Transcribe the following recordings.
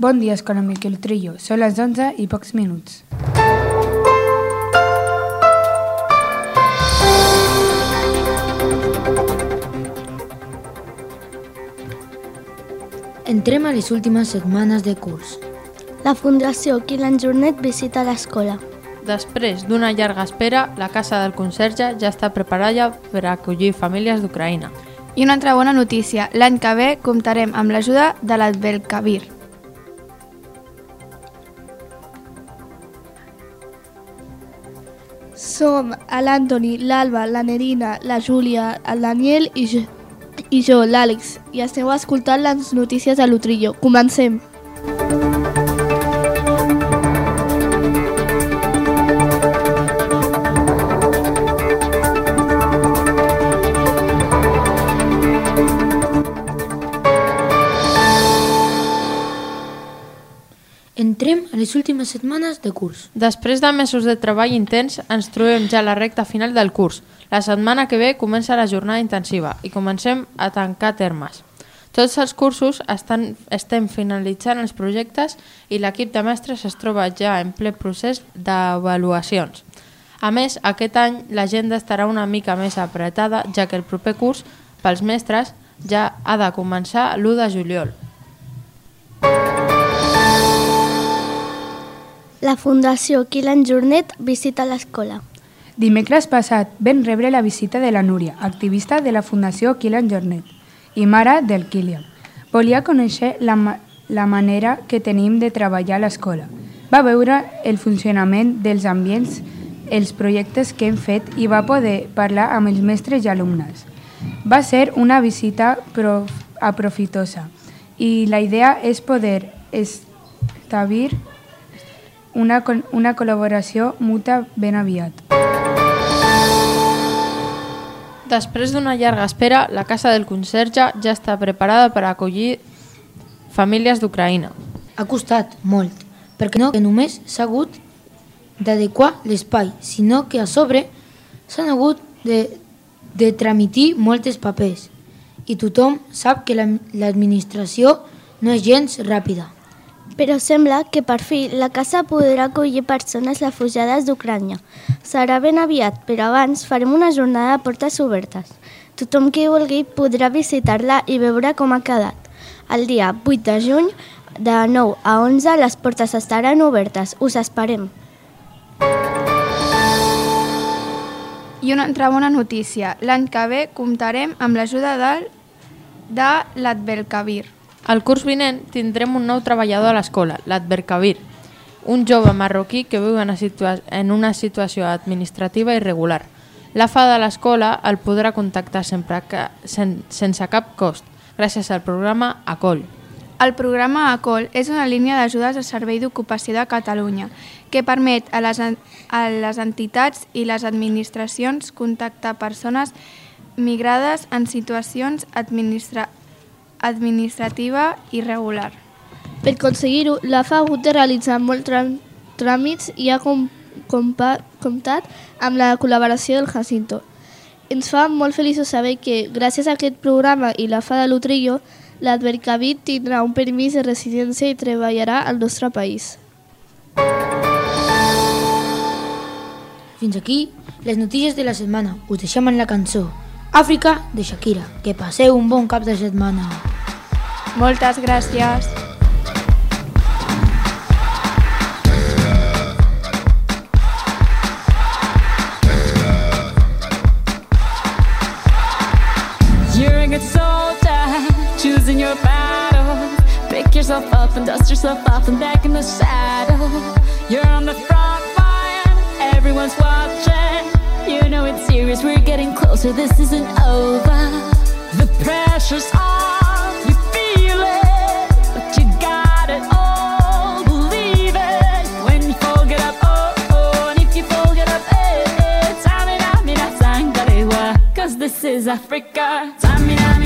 Bon dia, Escola Miquel Trillo. Són les 11 i pocs minuts. Entrem a les últimes setmanes de curs. La Fundació Quilan Jornet visita l'escola. Després d'una llarga espera, la casa del conserge ja està preparada per acollir famílies d'Ucraïna. I una altra bona notícia, l'any que ve comptarem amb l'ajuda de l'Advelcavir. Som l'Antoni, l'Alba, la Nerina, la Júlia, el Daniel i jo, jo l'Àlex, i esteu escoltant les notícies de l'Utrillo. Comencem! Entrem a les últimes setmanes de curs. Després de mesos de treball intens, ens trobem ja a la recta final del curs. La setmana que ve comença la jornada intensiva i comencem a tancar termes. Tots els cursos estan, estem finalitzant els projectes i l'equip de mestres es troba ja en ple procés d'avaluacions. A més, aquest any l'agenda estarà una mica més apretada, ja que el proper curs, pels mestres, ja ha de començar l'1 de juliol. La Fundació Quilan Jornet visita l'escola. Dimecres passat vam rebre la visita de la Núria, activista de la Fundació Kilian Jornet i mare del Kilian. Volia conèixer la, ma la manera que tenim de treballar a l'escola. Va veure el funcionament dels ambients, els projectes que hem fet i va poder parlar amb els mestres i alumnes. Va ser una visita prof aprofitosa i la idea és poder establir una, una col·laboració muta ben aviat. Després d'una llarga espera, la casa del conserge ja està preparada per acollir famílies d'Ucraïna. Ha costat molt, perquè no que només s'ha hagut d'adequar l'espai, sinó que a sobre s'han hagut de, de tramitir moltes papers i tothom sap que l'administració no és gens ràpida. Però sembla que per fi la casa podrà acollir persones refugiades d'Ucrània. Serà ben aviat, però abans farem una jornada de portes obertes. Tothom que vulgui podrà visitar-la i veure com ha quedat. El dia 8 de juny, de 9 a 11, les portes estaran obertes. Us esperem. I una altra bona notícia, l'any que ve comptarem amb l'ajuda del de. Al curs vinent tindrem un nou treballador a l'escola, l'Advercavir, un jove marroquí que viu en en una situació administrativa irregular. L'AFA de l'escola el podrà contactar sempre que, sen sense cap cost, gràcies al programa ACOL. El programa ACOL és una línia d'ajudes al Servei d'Ocupació de Catalunya que permet a les, a les entitats i les administracions contactar persones migrades en situacions administratives administrativa i regular. Per aconseguir-ho, la FA ha hagut de realitzar molts tràmits i ha com, comptat amb la col·laboració del Jacinto. Ens fa molt feliços saber que, gràcies a aquest programa i la FA de l'Utrillo, l'Advercavit tindrà un permís de residència i treballarà al nostre país. Fins aquí les notícies de la setmana. Us deixem en la cançó Àfrica de Shakira. Que passeu un bon cap de setmana. Moltes gràcies. You're a good choosing your battle. Pick yourself up and dust yourself off and back in the saddle. You're on the front line, everyone's watching. You know it's serious, we're getting closer, this isn't over. The pressure's on, is Africa. Tamina,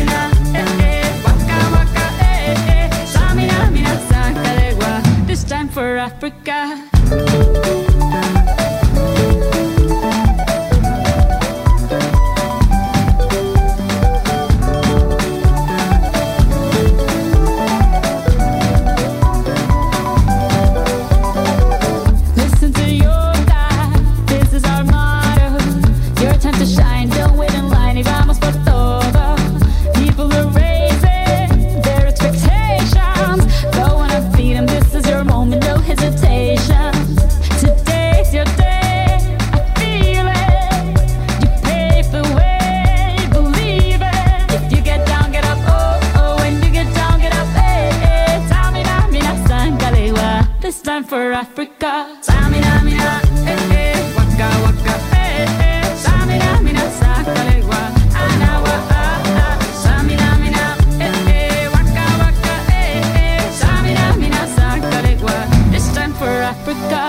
Africa. Samina, mina, eh, eh, waka, waka, eh, eh. Samina, mina, sakalewa, anawa, ah, ah. Samina, mina, eh, eh, waka, waka, eh, eh. Samina, mina, sakalewa, this time for Africa.